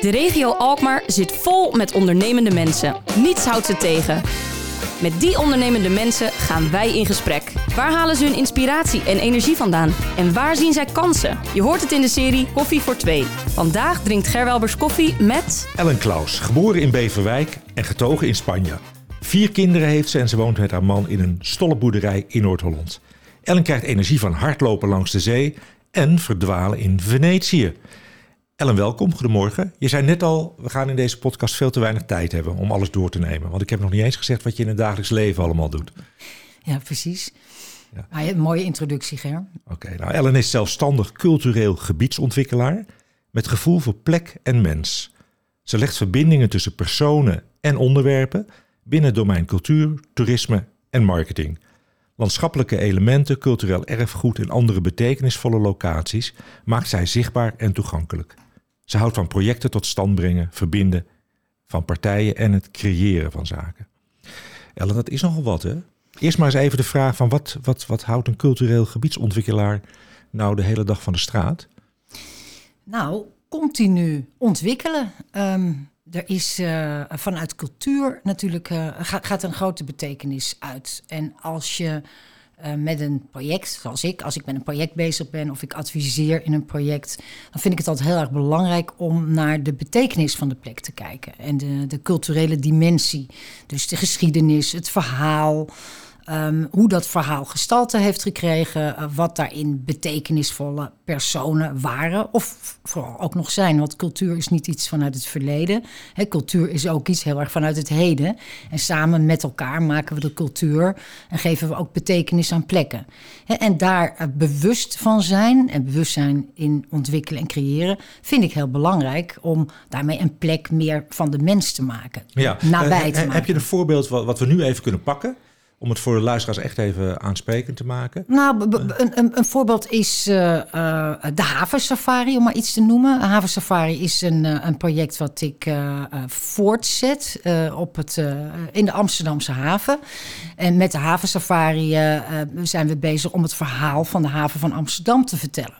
De regio Alkmaar zit vol met ondernemende mensen. Niets houdt ze tegen. Met die ondernemende mensen gaan wij in gesprek. Waar halen ze hun inspiratie en energie vandaan? En waar zien zij kansen? Je hoort het in de serie Koffie voor Twee. Vandaag drinkt Gerwelbers koffie met... Ellen Klaus, geboren in Beverwijk en getogen in Spanje. Vier kinderen heeft ze en ze woont met haar man in een stolleboerderij in Noord-Holland. Ellen krijgt energie van hardlopen langs de zee en verdwalen in Venetië. Ellen, welkom. Goedemorgen. Je zei net al, we gaan in deze podcast veel te weinig tijd hebben om alles door te nemen. Want ik heb nog niet eens gezegd wat je in het dagelijks leven allemaal doet. Ja, precies. Ja. Ah, een mooie introductie, Ger. Oké, nou Ellen is zelfstandig cultureel gebiedsontwikkelaar met gevoel voor plek en mens. Ze legt verbindingen tussen personen en onderwerpen binnen het domein cultuur, toerisme en marketing. Landschappelijke elementen, cultureel erfgoed en andere betekenisvolle locaties maakt zij zichtbaar en toegankelijk. Ze houdt van projecten tot stand brengen, verbinden van partijen en het creëren van zaken. Ellen, dat is nogal wat hè? Eerst maar eens even de vraag van wat, wat, wat houdt een cultureel gebiedsontwikkelaar nou de hele dag van de straat? Nou, continu ontwikkelen. Ehm, er is uh, vanuit cultuur natuurlijk uh, gaat een grote betekenis uit. En als je uh, met een project, zoals ik, als ik met een project bezig ben of ik adviseer in een project, dan vind ik het altijd heel erg belangrijk om naar de betekenis van de plek te kijken en de, de culturele dimensie. Dus de geschiedenis, het verhaal. Um, hoe dat verhaal gestalte heeft gekregen, uh, wat daarin betekenisvolle personen waren of vooral ook nog zijn. Want cultuur is niet iets vanuit het verleden. He, cultuur is ook iets heel erg vanuit het heden. En samen met elkaar maken we de cultuur en geven we ook betekenis aan plekken. He, en daar uh, bewust van zijn en bewustzijn in ontwikkelen en creëren, vind ik heel belangrijk om daarmee een plek meer van de mens te maken. Ja. Nabij te maken. Heb je een voorbeeld wat, wat we nu even kunnen pakken? Om het voor de luisteraars echt even aansprekend te maken. Nou, een, een, een voorbeeld is uh, uh, de Havensafari, om maar iets te noemen. Havensafari is een, uh, een project wat ik voortzet op het, in de Amsterdamse haven. En met de Havensafari zijn we bezig om het verhaal van de haven van Amsterdam te vertellen.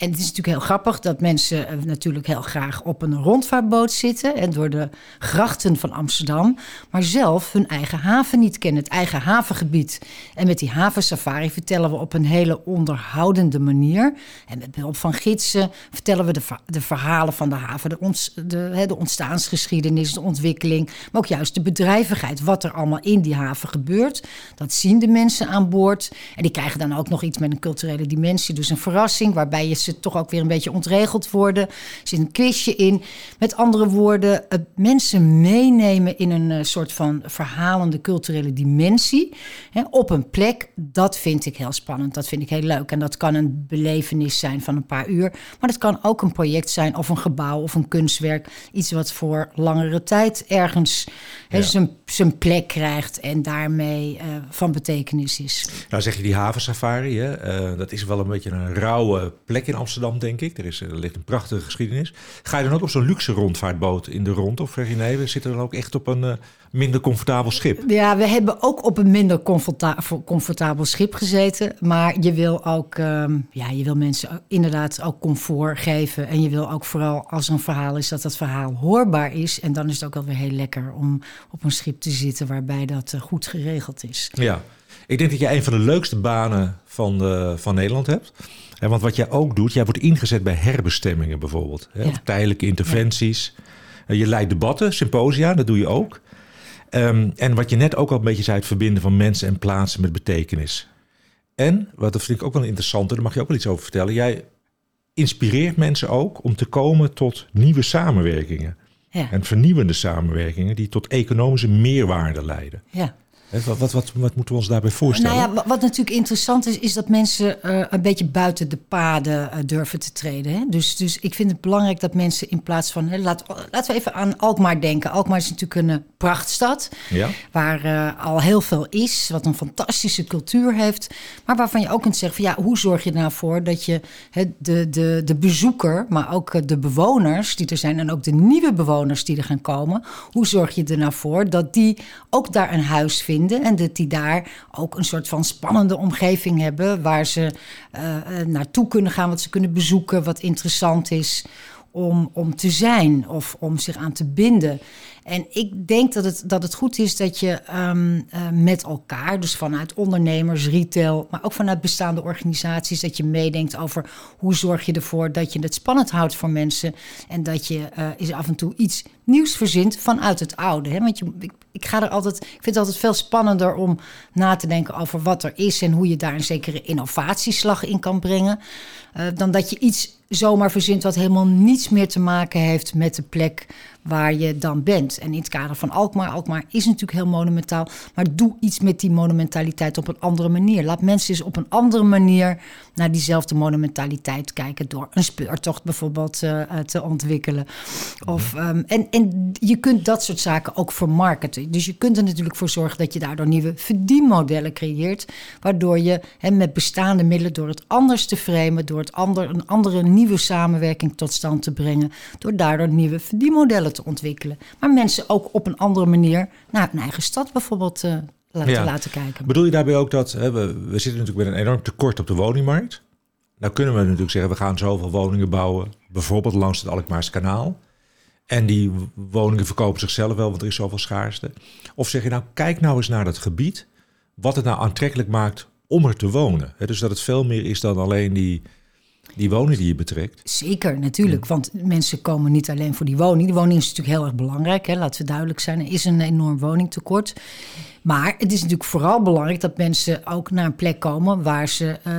En het is natuurlijk heel grappig dat mensen uh, natuurlijk heel graag op een rondvaartboot zitten en door de grachten van Amsterdam, maar zelf hun eigen haven niet kennen, het eigen havengebied. En met die havensafari vertellen we op een hele onderhoudende manier. En met behulp van gidsen vertellen we de, de verhalen van de haven, de, de, de ontstaansgeschiedenis, de ontwikkeling, maar ook juist de bedrijvigheid, wat er allemaal in die haven gebeurt. Dat zien de mensen aan boord. En die krijgen dan ook nog iets met een culturele dimensie, dus een verrassing waarbij je ze toch ook weer een beetje ontregeld worden. Er zit een quizje in. Met andere woorden, uh, mensen meenemen in een uh, soort van verhalende culturele dimensie. Hè, op een plek, dat vind ik heel spannend. Dat vind ik heel leuk. En dat kan een belevenis zijn van een paar uur. Maar dat kan ook een project zijn of een gebouw of een kunstwerk. Iets wat voor langere tijd ergens ja. zijn, zijn plek krijgt en daarmee uh, van betekenis is. Nou zeg je die havensafari, hè? dat is wel een beetje een rauwe plek in Amsterdam, denk ik. Er, is, er ligt een prachtige geschiedenis. Ga je dan ook op zo'n luxe rondvaartboot in de rond? Of zeg je nee, we zitten dan ook echt op een uh, minder comfortabel schip? Ja, we hebben ook op een minder comfortabel, comfortabel schip gezeten. Maar je wil ook, um, ja, je wil mensen inderdaad ook comfort geven. En je wil ook vooral als er een verhaal is, dat dat verhaal hoorbaar is. En dan is het ook wel weer heel lekker om op een schip te zitten waarbij dat uh, goed geregeld is. Ja, ik denk dat je een van de leukste banen van, van Nederland hebt. Ja, want wat jij ook doet, jij wordt ingezet bij herbestemmingen bijvoorbeeld. Hè, ja. tijdelijke interventies. Ja. Je leidt debatten, symposia, dat doe je ook. Um, en wat je net ook al een beetje zei, het verbinden van mensen en plaatsen met betekenis. En, wat dat vind ik ook wel interessant, daar mag je ook wel iets over vertellen. Jij inspireert mensen ook om te komen tot nieuwe samenwerkingen. Ja. En vernieuwende samenwerkingen die tot economische meerwaarde leiden. Ja. Wat, wat, wat, wat, moeten we ons daarbij voorstellen? Nou ja, wat natuurlijk interessant is, is dat mensen uh, een beetje buiten de paden uh, durven te treden. Hè? Dus, dus ik vind het belangrijk dat mensen in plaats van. Hè, laat, laten we even aan Alkmaar denken. Alkmaar is natuurlijk een uh, prachtstad. Ja. Waar al heel veel is. Wat een fantastische cultuur heeft. Maar waarvan je ook kunt zeggen: van, ja, hoe zorg je er nou voor dat je hè, de, de, de bezoeker, maar ook de bewoners die er zijn. En ook de nieuwe bewoners die er gaan komen. Hoe zorg je er nou voor dat die ook daar een huis vinden? En dat die daar ook een soort van spannende omgeving hebben waar ze uh, naartoe kunnen gaan, wat ze kunnen bezoeken, wat interessant is. om, om te zijn of om zich aan te binden. En ik denk dat het, dat het goed is dat je ehm, eh, met elkaar, dus vanuit ondernemers, retail, maar ook vanuit bestaande organisaties, dat je meedenkt over hoe zorg je ervoor dat je het spannend houdt voor mensen en dat je uh, eens af en toe iets nieuws verzint vanuit het oude. Hè? Want je, ik, ga er altijd, ik vind het altijd veel spannender om na te denken over wat er is en hoe je daar een zekere innovatieslag in kan brengen, uh, dan dat je iets zomaar verzint wat helemaal niets meer te maken heeft met de plek waar je dan bent. En in het kader van Alkmaar, Alkmaar is natuurlijk heel monumentaal, maar doe iets met die monumentaliteit op een andere manier. Laat mensen eens op een andere manier naar diezelfde monumentaliteit kijken door een speurtocht bijvoorbeeld uh, te ontwikkelen. Of, um, en, en je kunt dat soort zaken ook vermarkten. Dus je kunt er natuurlijk voor zorgen dat je daardoor nieuwe verdienmodellen creëert, waardoor je he, met bestaande middelen, door het anders te framen, door het ander, een andere nieuwe samenwerking tot stand te brengen, door daardoor nieuwe verdienmodellen te ontwikkelen. Maar mensen ook op een andere manier naar hun eigen stad bijvoorbeeld uh, laten, ja. laten kijken. Bedoel je daarbij ook dat hè, we, we zitten natuurlijk met een enorm tekort op de woningmarkt? Nou kunnen we natuurlijk zeggen, we gaan zoveel woningen bouwen, bijvoorbeeld langs het Alkmaars kanaal. En die woningen verkopen zichzelf wel, want er is zoveel schaarste. Of zeg je nou, kijk nou eens naar dat gebied, wat het nou aantrekkelijk maakt om er te wonen. dus dat het veel meer is dan alleen die die woning die je betrekt. Zeker, natuurlijk. Want mensen komen niet alleen voor die woning. Die woning is natuurlijk heel erg belangrijk. Hè? Laten we duidelijk zijn. Er is een enorm woningtekort. Maar het is natuurlijk vooral belangrijk dat mensen ook naar een plek komen waar, ze, uh,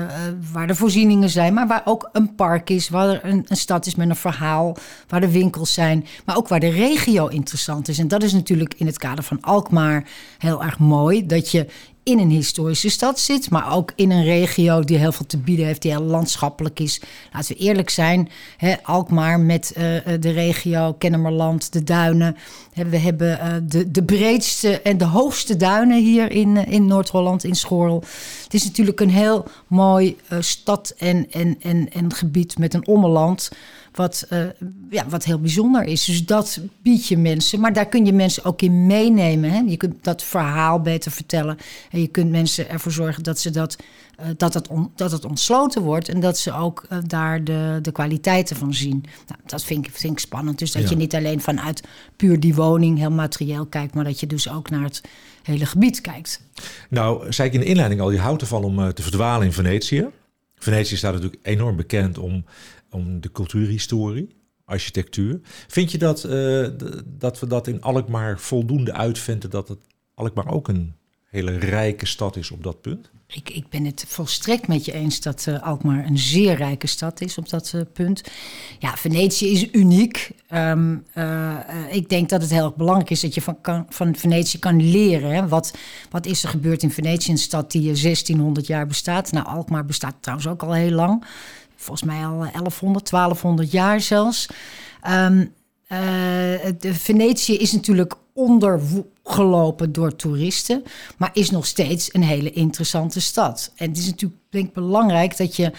waar de voorzieningen zijn, maar waar ook een park is, waar er een, een, stad is met een verhaal, waar de winkels zijn, maar ook waar de regio interessant is. En dat is natuurlijk in het kader van Alkmaar heel erg mooi, dat je in een historische stad zit, maar ook in een regio die heel veel te bieden heeft, die heel landschappelijk is. Laten we eerlijk zijn, hè, Alkmaar met uh, de regio Kennemerland, de duinen. We hebben uh, de, de breedste en de hoogste duinen hier in, in Noord-Holland, in Schorl. Het is natuurlijk een heel mooi stad en, en, en, en gebied met een ommeland wat, uh, ja, wat heel bijzonder is. Dus dat bied je mensen. Maar daar kun je mensen ook in meenemen. Hè? Je kunt dat verhaal beter vertellen. En je kunt mensen ervoor zorgen dat, ze dat, uh, dat, het on, dat het ontsloten wordt. En dat ze ook uh, daar de, de kwaliteiten van zien. Nou, dat vind ik, vind ik spannend. Dus dat ja. je niet alleen vanuit puur die woning heel materieel kijkt. Maar dat je dus ook naar het hele gebied kijkt. Nou, zei ik in de inleiding al, je houdt ervan om te verdwalen in Venetië. Venetië staat natuurlijk enorm bekend om om de cultuurhistorie, architectuur. Vind je dat, uh, dat we dat in Alkmaar voldoende uitvinden dat het Alkmaar ook een hele rijke stad is op dat punt? Ik, ik ben het volstrekt met je eens dat uh, Alkmaar een zeer rijke stad is op dat uh, punt. Ja, Venetië is uniek. Uh, ik denk dat het heel erg belangrijk is dat je van, van Venetië kan leren. Wat, wat is er gebeurd in Venetië, een stad die 1600 jaar bestaat? Nou, Alkmaar bestaat trouwens ook al heel lang volgens mij al 1100, 1200 jaar zelfs. Um, uh, de Venetië is natuurlijk ondergelopen door toeristen, maar is nog steeds een hele interessante stad. En het is natuurlijk denk ik belangrijk dat je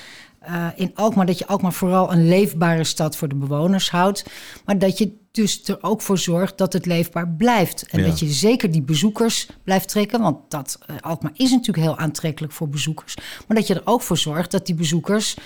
uh, in Alkmaar, dat je Alkmaar vooral een leefbare stad voor de bewoners houdt, maar dat je dus er ook voor zorgt dat het leefbaar blijft. En ja. dat je zeker die bezoekers blijft trekken. Want dat, uh, Alkmaar is natuurlijk heel aantrekkelijk voor bezoekers. Maar dat je er ook voor zorgt dat die bezoekers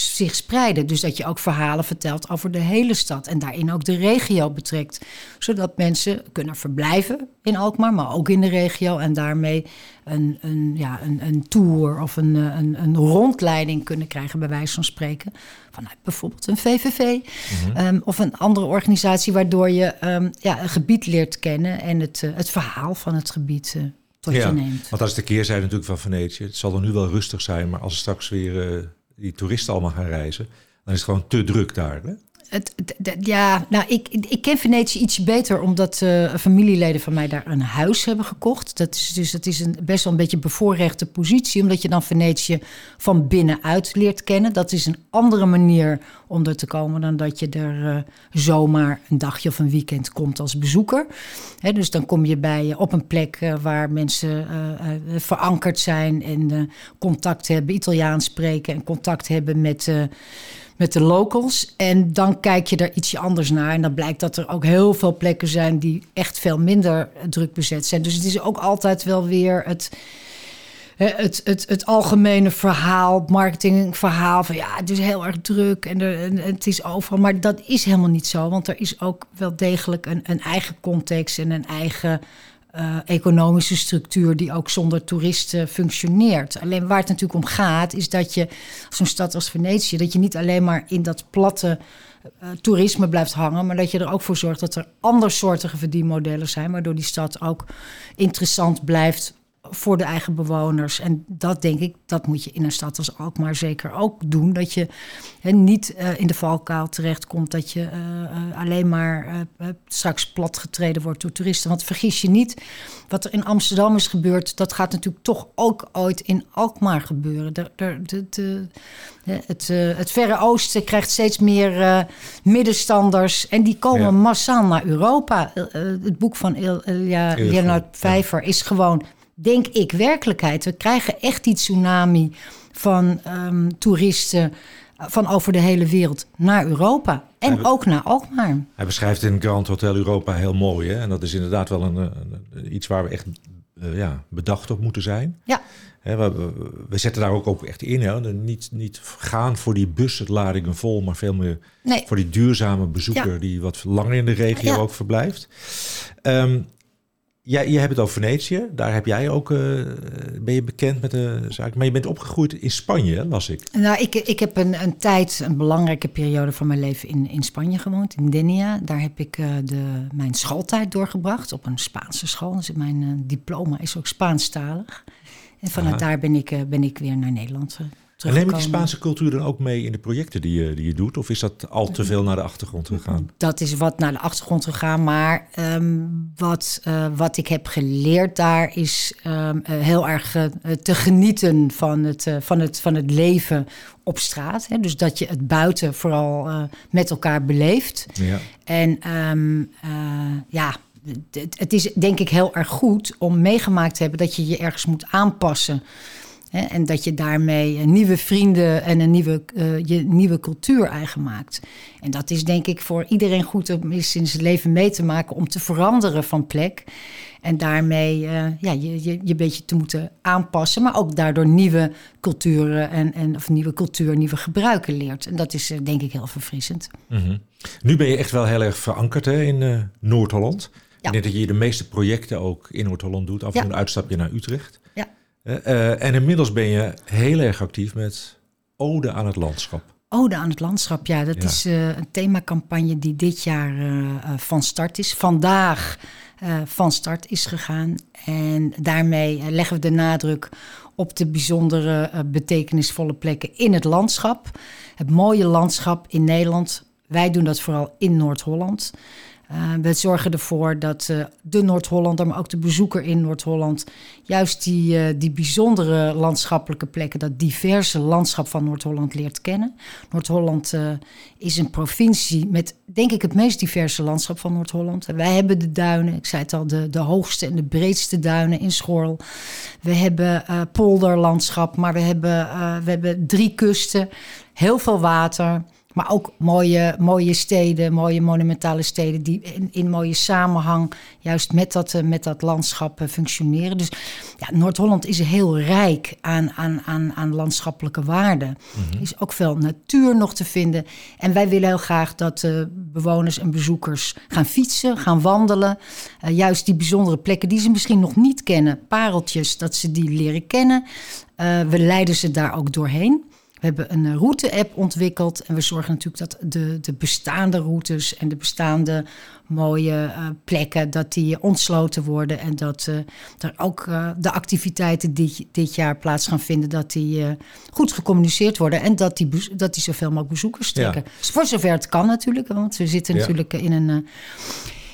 zich spreiden. Dus dat je ook verhalen vertelt over de hele stad en daarin ook de regio betrekt. Zodat mensen kunnen verblijven in Alkmaar, maar ook in de regio en daarmee een, een, ja, een, een tour of een, een, een rondleiding kunnen krijgen, bij wijze van spreken. Vanuit bijvoorbeeld een VVV mm-hmm. um, of een andere organisatie, waardoor je um, ja, een gebied leert kennen en het, uh, het verhaal van het gebied. Uh, tot ja, je neemt. Want dat is de keerzijde natuurlijk van Venetië. Het zal er nu wel rustig zijn, maar als er straks weer uh, die toeristen allemaal gaan reizen, dan is het gewoon te druk daar. Hè? Het, ja, nou, ik, ik ken Venetië iets beter omdat uh, familieleden van mij daar een huis hebben gekocht. Dat is dus dat is een best wel een beetje bevoorrechte positie, omdat je dan Venetië van binnenuit leert kennen. Dat is een andere manier om te komen dan dat je er uh, zomaar een dagje of een weekend komt als bezoeker. Dus dan kom je bij op een plek uh, waar mensen verankerd zijn en contact hebben, Italiaans spreken en contact hebben met met de locals. En dan kijk je er ietsje anders naar. En dan blijkt dat er ook heel veel plekken zijn die echt veel minder druk bezet zijn. Dus het is ook altijd wel weer het. Het, het, het algemene verhaal, marketingverhaal van ja, het is heel erg druk en, er, het is overal. Maar dat is helemaal niet zo, want er is ook wel degelijk een, een eigen context en een eigen uh, economische structuur die ook zonder toeristen functioneert. Alleen waar het natuurlijk om gaat, is dat je zo'n stad als Venetië, dat je niet alleen maar in dat platte uh, toerisme blijft hangen, maar dat je er ook voor zorgt dat er andersoortige verdienmodellen zijn, waardoor die stad ook interessant blijft voor de eigen bewoners. En dat denk ik, dat moet je in een stad als Alkmaar zeker ook doen. Dat je he, niet uh, in de valkuil terechtkomt dat je uh, uh, alleen maar straks platgetreden wordt door toeristen. Want vergis je niet, wat er in Amsterdam is gebeurd, dat gaat natuurlijk toch ook ooit in Alkmaar gebeuren. De, de, het, het Verre Oosten krijgt steeds meer middenstanders en die komen ja. massaal naar Europa. het boek van Ilja Leonard Vijver is gewoon denk ik, werkelijkheid. We krijgen echt die tsunami van um, toeristen van over de hele wereld naar Europa. En hij, ook naar Alkmaar. Hij beschrijft in Grand Hotel Europa heel mooi. Hè? En dat is inderdaad wel een, een iets waar we echt uh, ja, bedacht op moeten zijn. Ja. He, we, we, zetten daar ook, ook echt in. Hè? Niet, niet gaan voor die busladingen vol, maar veel meer nee. voor die duurzame bezoeker... Ja. die wat langer in de regio ja. ook verblijft. Um, ja, je hebt het over Venetië. Daar heb jij ook, uh, ben je bekend met de zaak. Maar je bent opgegroeid in Spanje, las ik. Nou, ik, ik heb een, een tijd, een belangrijke periode van mijn leven in, in Spanje gewoond, in Denia. Daar heb ik uh, de, mijn schooltijd doorgebracht op een Spaanse school. Dus mijn uh, diploma is ook Spaanstalig. En vanuit Aha. daar ben ik, ben ik weer naar Nederland en neem je die Spaanse cultuur dan ook mee in de projecten die je, die je doet? Of is dat al te veel naar de achtergrond gegaan? Dat is wat naar de achtergrond gegaan. Maar um, wat, uh, wat ik heb geleerd daar is um, uh, heel erg uh, te genieten van het, van, het, van het leven op straat. Hè? Dus dat je het buiten vooral met elkaar beleeft. Ja. En um, ja, het, het is denk ik heel erg goed om meegemaakt te hebben dat je je ergens moet aanpassen. En dat je daarmee nieuwe vrienden en een nieuwe, uh, je nieuwe cultuur eigen maakt. En dat is denk ik voor iedereen goed om eens in zijn leven mee te maken om te veranderen van plek. En daarmee uh, ja, je, je, je een beetje te moeten aanpassen, maar ook daardoor nieuwe culturen en, en of nieuwe cultuur, nieuwe gebruiken leert. En dat is uh, denk ik heel verfrissend. Mm -hmm. Nu ben je echt wel heel erg verankerd hè, in Noord-Holland. Ja. Ik denk dat je de meeste projecten ook in Noord-Holland doet. Af en toe ja. een uitstapje naar Utrecht. Ja. Uh, en inmiddels ben je heel erg actief met Ode aan het landschap. Ode aan het landschap, ja. Dat ja. is uh, een themacampagne die dit jaar uh, van start is. Vandaag van start is gegaan. En daarmee leggen we de nadruk op de bijzondere, betekenisvolle plekken in het landschap. Het mooie landschap in Nederland. Wij doen dat vooral in Noord-Holland. Uh, we zorgen ervoor dat uh, de Noord-Hollander, maar ook de bezoeker in Noord-Holland, juist die, uh, die bijzondere landschappelijke plekken, dat diverse landschap van Noord-Holland leert kennen. Noord-Holland is een provincie met, denk ik, het meest diverse landschap van Noord-Holland. Wij hebben de duinen, ik zei het al, de, de hoogste en de breedste duinen in Schorl. We hebben polderlandschap, maar we hebben, we hebben drie kusten, heel veel water. Maar ook mooie, mooie steden, mooie monumentale steden die in, in mooie samenhang juist met dat, uh, met dat landschap uh, functioneren. Dus ja, Noord-Holland is heel rijk aan, aan, aan, aan landschappelijke waarden. Er is ook veel natuur nog te vinden. En wij willen heel graag dat uh, bewoners en bezoekers gaan fietsen, gaan wandelen. juist die bijzondere plekken die ze misschien nog niet kennen, pareltjes, dat ze die leren kennen. we leiden ze daar ook doorheen. We hebben een route-app ontwikkeld en we zorgen natuurlijk dat de, de bestaande routes en de bestaande mooie uh, plekken, dat die ontsloten worden en dat uh, er ook uh, de activiteiten die dit jaar plaats gaan vinden, dat die goed gecommuniceerd worden en dat die, dat die zoveel mogelijk bezoekers trekken. Ja. Dus voor zover het kan natuurlijk, want we zitten ja. natuurlijk in een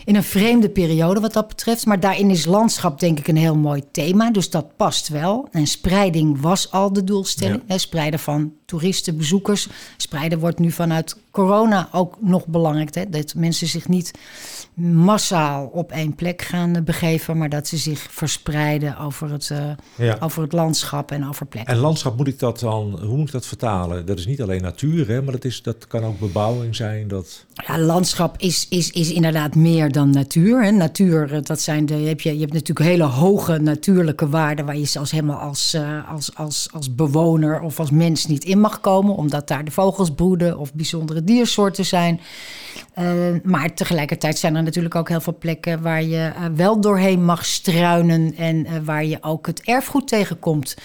in een vreemde periode wat dat betreft. Maar daarin is landschap denk ik een heel mooi thema. Dus dat past wel. En spreiding was al de doelstelling. Ja. Spreiden van toeristen, bezoekers. Spreiden wordt nu vanuit corona ook nog belangrijk. Hè? Dat mensen zich niet massaal op één plek gaan eh, begeven, maar dat ze zich verspreiden over het, uh, ja. over het landschap en over plekken. En landschap moet ik dat dan, hoe moet ik dat vertalen? Dat is niet alleen natuur, hè, maar dat, is, dat kan ook bebouwing zijn. Dat... Ja, landschap is, is, is inderdaad meer dan natuur. Hè. Natuur, eh, dat zijn de, je, hebt, je, je hebt natuurlijk hele hoge natuurlijke waarden waar je zelfs helemaal als, uh, als, als, als bewoner of als mens niet in mag komen, omdat daar de vogels broeden of bijzondere diersoorten zijn. Uh, maar tegelijkertijd zijn er natuurlijk ook heel veel plekken waar je wel doorheen mag struinen en waar je ook het erfgoed tegenkomt.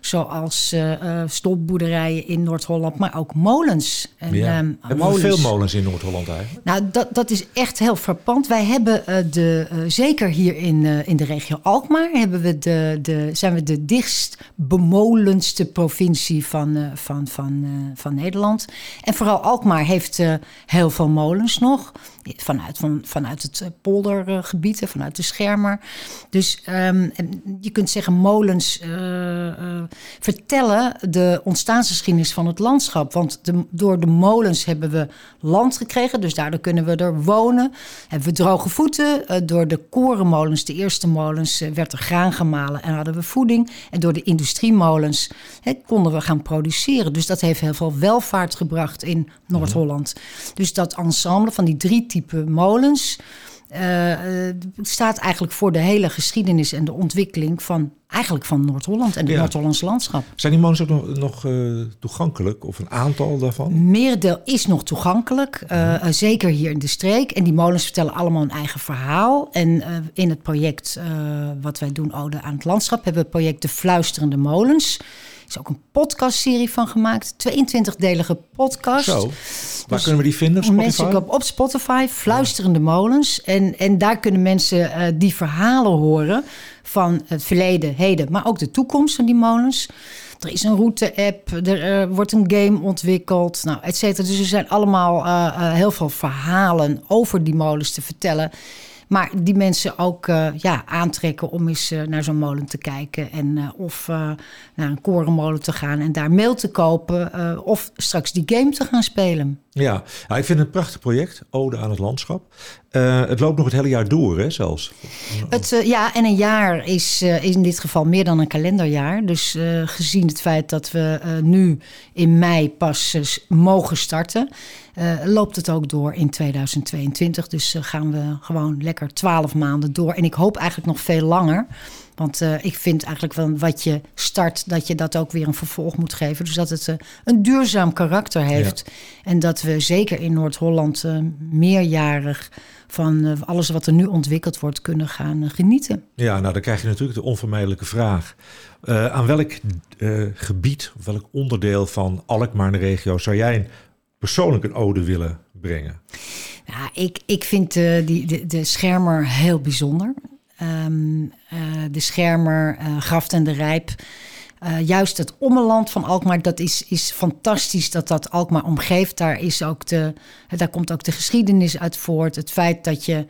Zoals uh, stolpboerderijen in Noord-Holland, maar ook molens. En, ja. um, hebben molens. we veel molens in Noord-Holland eigenlijk? Nou, dat, dat is echt heel frappant. Wij hebben de, zeker hier in, in de regio Alkmaar, hebben we de, de, zijn we de dichtst bemolenste provincie van, van, van, van Nederland. En vooral Alkmaar heeft heel veel molens nog vanuit, van, vanuit het eh, poldergebied, vanuit de schermer. Dus um, je kunt zeggen, molens uh, uh, vertellen de ontstaansgeschiedenis van het landschap. Want de, door de molens hebben we land gekregen, dus daardoor kunnen we er wonen. Hebben we droge voeten. Uh, door de korenmolens, de eerste molens, werd er graan gemalen en hadden we voeding. En door de industriemolens he, konden we gaan produceren. Dus dat heeft heel veel welvaart gebracht in Noord-Holland. Dus dat ensemble van die drie type molens. Uh, staat eigenlijk voor de hele geschiedenis en de ontwikkeling van eigenlijk van Noord-Holland en het ja. Noord-Hollandse landschap. Zijn die molens ook nog, nog uh, toegankelijk of een aantal daarvan? Merendeel is nog toegankelijk, uh, zeker hier in de streek. En die molens vertellen allemaal een eigen verhaal. En in het project wat wij doen, Ode aan het Landschap, hebben we het project De Fluisterende Molens is ook een podcastserie van gemaakt. 22-delige podcast. Zo. Waar dus kunnen we die vinden? Op mensen op, op Spotify, Fluisterende Molens. En, en daar kunnen mensen uh, die verhalen horen van het verleden, heden, maar ook de toekomst van die molens. Er is een route-app, er uh, wordt een game ontwikkeld, nou, et cetera. Dus er zijn allemaal uh, heel veel verhalen over die molens te vertellen. Maar die mensen ook uh, ja, aantrekken om eens uh, naar zo'n molen te kijken. En uh, of naar een korenmolen te gaan en daar mail te kopen. of straks die game te gaan spelen. Ja, ik vind het een prachtig project, Ode aan het Landschap. Het loopt nog het hele jaar door, hè, zelfs? Het, ja, en een jaar is, is in dit geval meer dan een kalenderjaar. Dus gezien het feit dat we nu in mei pas mogen starten... loopt het ook door in 2022. Dus gaan we gewoon lekker twaalf maanden door. En ik hoop eigenlijk nog veel langer... Want uh, ik vind eigenlijk wel wat je start, dat je dat ook weer een vervolg moet geven. Dus dat het uh, een duurzaam karakter heeft. Ja. En dat we zeker in Noord-Holland uh, meerjarig van alles wat er nu ontwikkeld wordt kunnen gaan genieten. Ja, nou dan krijg je natuurlijk de onvermijdelijke vraag. aan welk gebied, of welk onderdeel van Alkmaar de regio zou jij persoonlijk een ode willen brengen? Ja, ik, ik vind die, de, de schermer heel bijzonder. Um, uh, de Schermer, uh, Graft en de Rijp. Juist het ommeland van Alkmaar, dat is, is fantastisch dat dat Alkmaar omgeeft. Daar, is ook de, daar komt ook de geschiedenis uit voort. Het feit dat je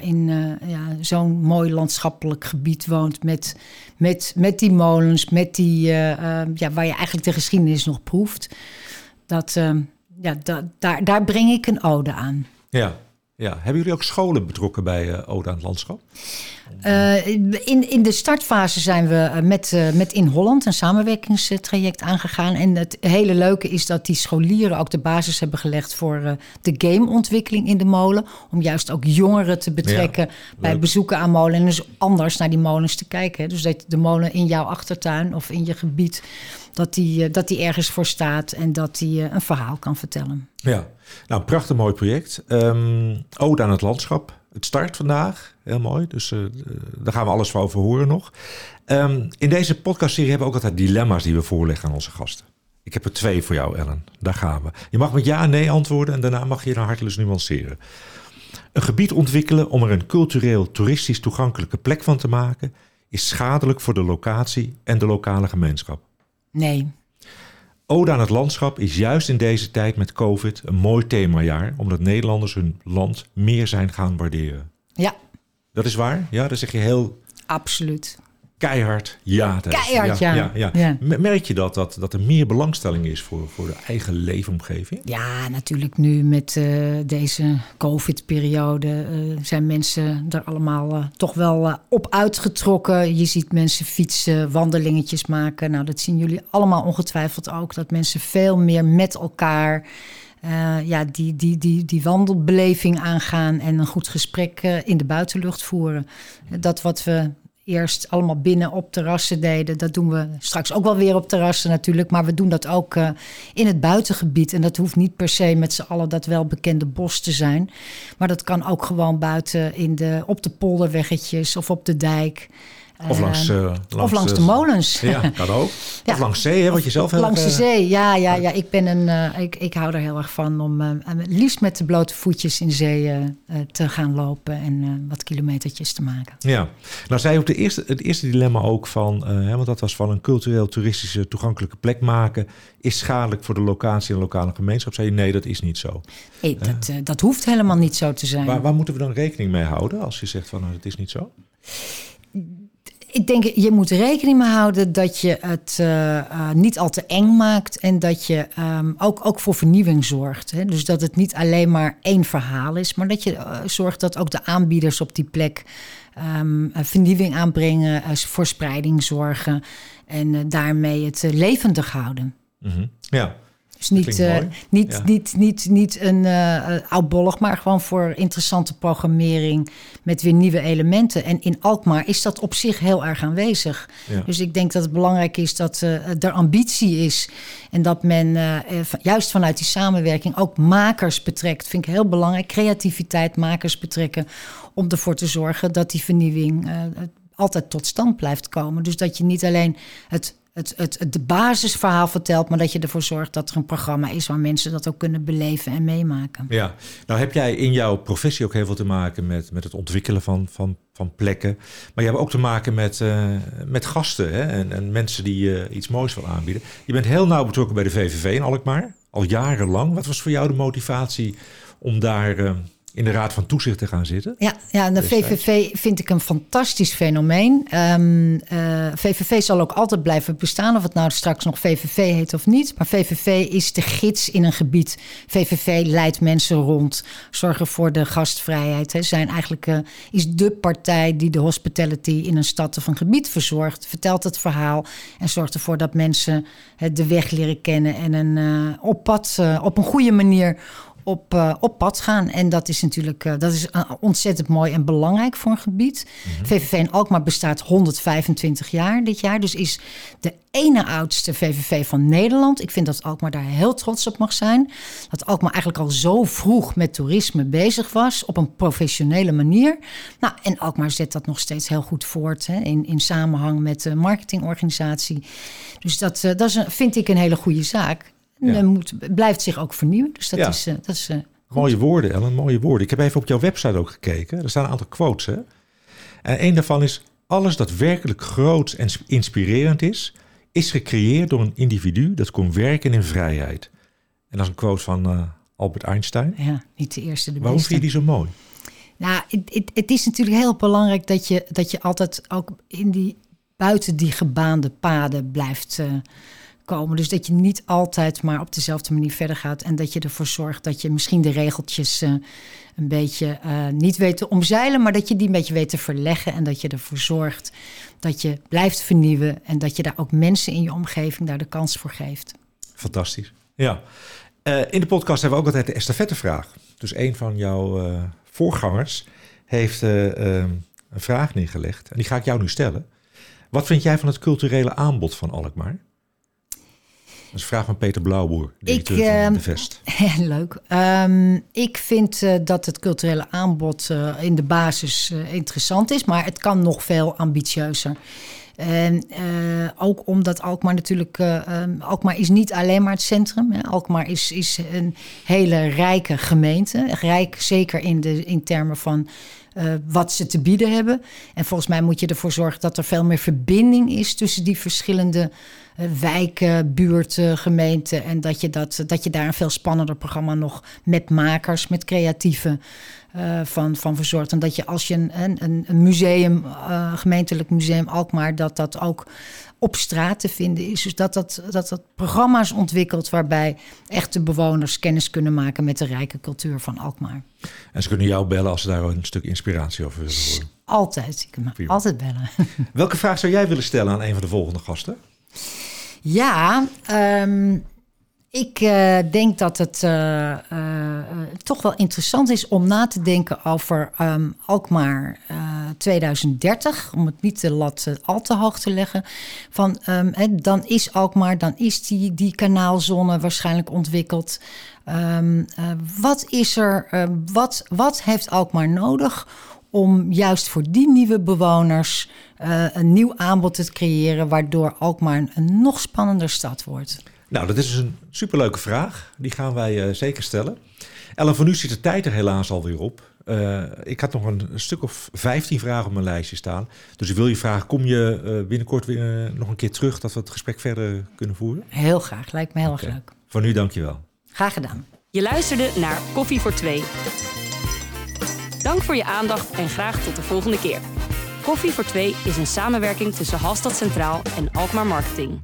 in ja, zo'n mooi landschappelijk gebied woont met, met, met die molens, met die, ja, waar je eigenlijk de geschiedenis nog proeft. Dat, ja, da, daar, daar breng ik een ode aan. Ja, ja, hebben jullie ook scholen betrokken bij uh, Ode aan het Landschap? Uh, in, in de startfase zijn we met, uh, met In Holland een samenwerkingstraject aangegaan. En het hele leuke is dat die scholieren ook de basis hebben gelegd voor de gameontwikkeling in de molen. Om juist ook jongeren te betrekken ja, bij bezoeken aan molen. En dus anders naar die molens te kijken. Dus dat de molen in jouw achtertuin of in je gebied, dat die, dat die ergens voor staat en dat die een verhaal kan vertellen. Ja, nou, prachtig mooi project. Um, Ode aan het landschap. Het start vandaag. Heel mooi. Dus uh, daar gaan we alles over horen nog. Um, in deze podcastserie hebben we ook altijd dilemma's die we voorleggen aan onze gasten. Ik heb er twee voor jou, Ellen. Daar gaan we. Je mag met ja en nee antwoorden en daarna mag je je hartelijk nuanceren. Een gebied ontwikkelen om er een cultureel, toeristisch toegankelijke plek van te maken... is schadelijk voor de locatie en de lokale gemeenschap. Nee. Ode aan het landschap is juist in deze tijd met COVID een mooi themajaar, omdat Nederlanders hun land meer zijn gaan waarderen. Ja. Dat is waar? Ja, dat zeg je heel. Absoluut. Keihard ja. Keihard ja. ja. Merk je dat, dat, dat er meer belangstelling is voor, voor de eigen leefomgeving? Ja, natuurlijk nu met uh, deze COVID-periode uh, zijn mensen er allemaal uh, toch wel op uitgetrokken. Je ziet mensen fietsen, wandelingetjes maken. Nou, dat zien jullie allemaal ongetwijfeld ook. Dat mensen veel meer met elkaar... ja, die, die, die, die wandelbeleving aangaan en een goed gesprek in de buitenlucht voeren. Dat wat we eerst allemaal binnen op terrassen deden. Dat doen we straks ook wel weer op terrassen natuurlijk. Maar we doen dat ook uh, in het buitengebied. En dat hoeft niet per se met z'n allen dat wel bekende bos te zijn. Maar dat kan ook gewoon buiten in de, op de polderweggetjes of op de dijk. Of langs, uh, langs, of langs de molens. Ja, kan ook. ja. Of langs zee, hè, wat je zelf heel Langs de zee, ja, ja, ja. Ik, ben een, uh, ik, ik hou er heel erg van om uh, liefst met de blote voetjes in zee te gaan lopen en wat kilometertjes te maken. Ja, nou zei je op de eerste, het eerste dilemma ook van, hè, want dat was van een cultureel toeristische toegankelijke plek maken, is schadelijk voor de locatie en lokale gemeenschap. Zei je nee, dat is niet zo. Nee, dat, dat hoeft helemaal niet zo te zijn. Waar, waar moeten we dan rekening mee houden als je zegt van, het is niet zo? Ik denk, je moet rekening mee houden dat je het uh, uh, niet al te eng maakt en dat je um, ook, ook voor vernieuwing zorgt. Hè? Dus dat het niet alleen maar één verhaal is, maar dat je uh, zorgt dat ook de aanbieders op die plek um, vernieuwing aanbrengen, voor spreiding zorgen en daarmee het levendig houden. -hmm. Ja. Dus niet, uh, niet, ja. niet, niet, niet een uh, oudbollig, maar gewoon voor interessante programmering met weer nieuwe elementen. En in Alkmaar is dat op zich heel erg aanwezig. Ja. Dus ik denk dat het belangrijk is dat uh, er ambitie is. En dat men juist vanuit die samenwerking ook makers betrekt. Vind ik heel belangrijk. Creativiteit, makers betrekken. Om ervoor te zorgen dat die vernieuwing altijd tot stand blijft komen. Dus dat je niet alleen het het, het, het basisverhaal vertelt, maar dat je ervoor zorgt dat er een programma is waar mensen dat ook kunnen beleven en meemaken. Ja, nou heb jij in jouw professie ook heel veel te maken met, met het ontwikkelen van, van, van plekken. Maar je hebt ook te maken met, uh, met gasten hè? En, en mensen die uh, iets moois wil aanbieden. Je bent heel nauw betrokken bij de VVV in Alkmaar, al jarenlang. Wat was voor jou de motivatie om daar... Uh, in de Raad van Toezicht te gaan zitten. Ja, ja de VVV vind ik een fantastisch fenomeen. Um, uh, VVV zal ook altijd blijven bestaan, of het nou straks nog VVV heet of niet. Maar VVV is de gids in een gebied. VVV leidt mensen rond, zorgen voor de gastvrijheid. Hè. Zijn eigenlijk uh, is de partij die de hospitality in een stad of een gebied verzorgt. Vertelt het verhaal en zorgt ervoor dat mensen uh, de weg leren kennen en een, uh, op pad op een goede manier op, uh, op pad gaan. En dat is natuurlijk uh, dat is, uh, ontzettend mooi en belangrijk voor een gebied. Mm -hmm. VVV in Alkmaar bestaat 125 jaar dit jaar. Dus is de ene oudste VVV van Nederland. Ik vind dat Alkmaar daar heel trots op mag zijn. Dat Alkmaar eigenlijk al zo vroeg met toerisme bezig was. Op een professionele manier. Nou, en Alkmaar zet dat nog steeds heel goed voort. Hè, in, in samenhang met de marketingorganisatie. Dus dat, dat is, vind ik een hele goede zaak. Ja. Moet, blijft zich ook vernieuwen. Dus dat Ja. is, uh, dat is uh, Mooie woorden, Ellen, mooie woorden. Ik heb even op jouw website ook gekeken. Er staan een aantal quotes. Hè? En een daarvan is: Alles dat werkelijk groot en inspirerend is, is gecreëerd door een individu dat kon werken in vrijheid. En dat is een quote van uh, Albert Einstein. ja, niet de eerste, de Waarom beste. vind je die zo mooi? Nou, het, het, het is natuurlijk heel belangrijk dat je, dat je altijd ook in die, buiten die gebaande paden blijft uh, komen. Dus dat je niet altijd maar op dezelfde manier verder gaat. En dat je ervoor zorgt dat je misschien de regeltjes uh, een beetje uh, niet weet te omzeilen, maar dat je die een beetje weet te verleggen. En dat je ervoor zorgt dat je blijft vernieuwen. En dat je daar ook mensen in je omgeving daar de kans voor geeft. Fantastisch. Ja. Uh, in de podcast hebben we ook altijd de estafettevraag. Dus een van jouw voorgangers heeft uh, een vraag neergelegd. En die ga ik jou nu stellen. Wat vind jij van het culturele aanbod van Alkmaar? Dat is een vraag van Peter Blauwboer, directeur ik, van de Vest. Leuk. Um, ik vind uh, dat het culturele aanbod uh, in de basis interessant is, maar het kan nog veel ambitieuzer. En ook omdat Alkmaar natuurlijk... Um, Alkmaar is niet alleen maar het centrum. Hè. Alkmaar is, is een hele rijke gemeente. Rijk zeker in, de, in termen van wat ze te bieden hebben. En volgens mij moet je ervoor zorgen dat er veel meer verbinding is tussen die verschillende wijken, buurten, gemeenten. En dat je, dat, dat je daar een veel spannender programma nog met makers, met creatieven uh, van, van verzorgt. En dat je als je een, een, een museum, uh, gemeentelijk museum Alkmaar, dat dat ook op straat te vinden is. Dus dat dat, dat dat programma's ontwikkelt waarbij echte bewoners kennis kunnen maken met de rijke cultuur van Alkmaar. En ze kunnen jou bellen als ze daar een stuk inspiratie over willen horen. Altijd, ik kan me altijd bellen. Welke vraag zou jij willen stellen aan een van de volgende gasten? Ja, um, ik uh, denk dat het uh, uh, toch wel interessant is om na te denken over um, Alkmaar 2030. Om het niet de lat al te hoog te leggen. Van, he, dan is Alkmaar, dan is die, die kanaalzone waarschijnlijk ontwikkeld. Um, wat is er, wat, wat heeft Alkmaar nodig om juist voor die nieuwe bewoners een nieuw aanbod te creëren, waardoor Alkmaar een nog spannender stad wordt? Nou, dat is dus een superleuke vraag. Die gaan wij uh, zeker stellen. Ellen, voor nu zit de tijd er helaas alweer op. Uh, ik had nog een, stuk of 15 vragen op mijn lijstje staan. Dus ik wil je vragen, kom je uh, binnenkort weer nog een keer terug... dat we het gesprek verder kunnen voeren? Heel graag, lijkt me heel okay. erg leuk. Voor nu, dankjewel. Graag gedaan. Je luisterde naar Koffie voor Twee. Dank voor je aandacht en graag tot de volgende keer. Koffie voor Twee is een samenwerking tussen Halstad Centraal en Alkmaar Marketing.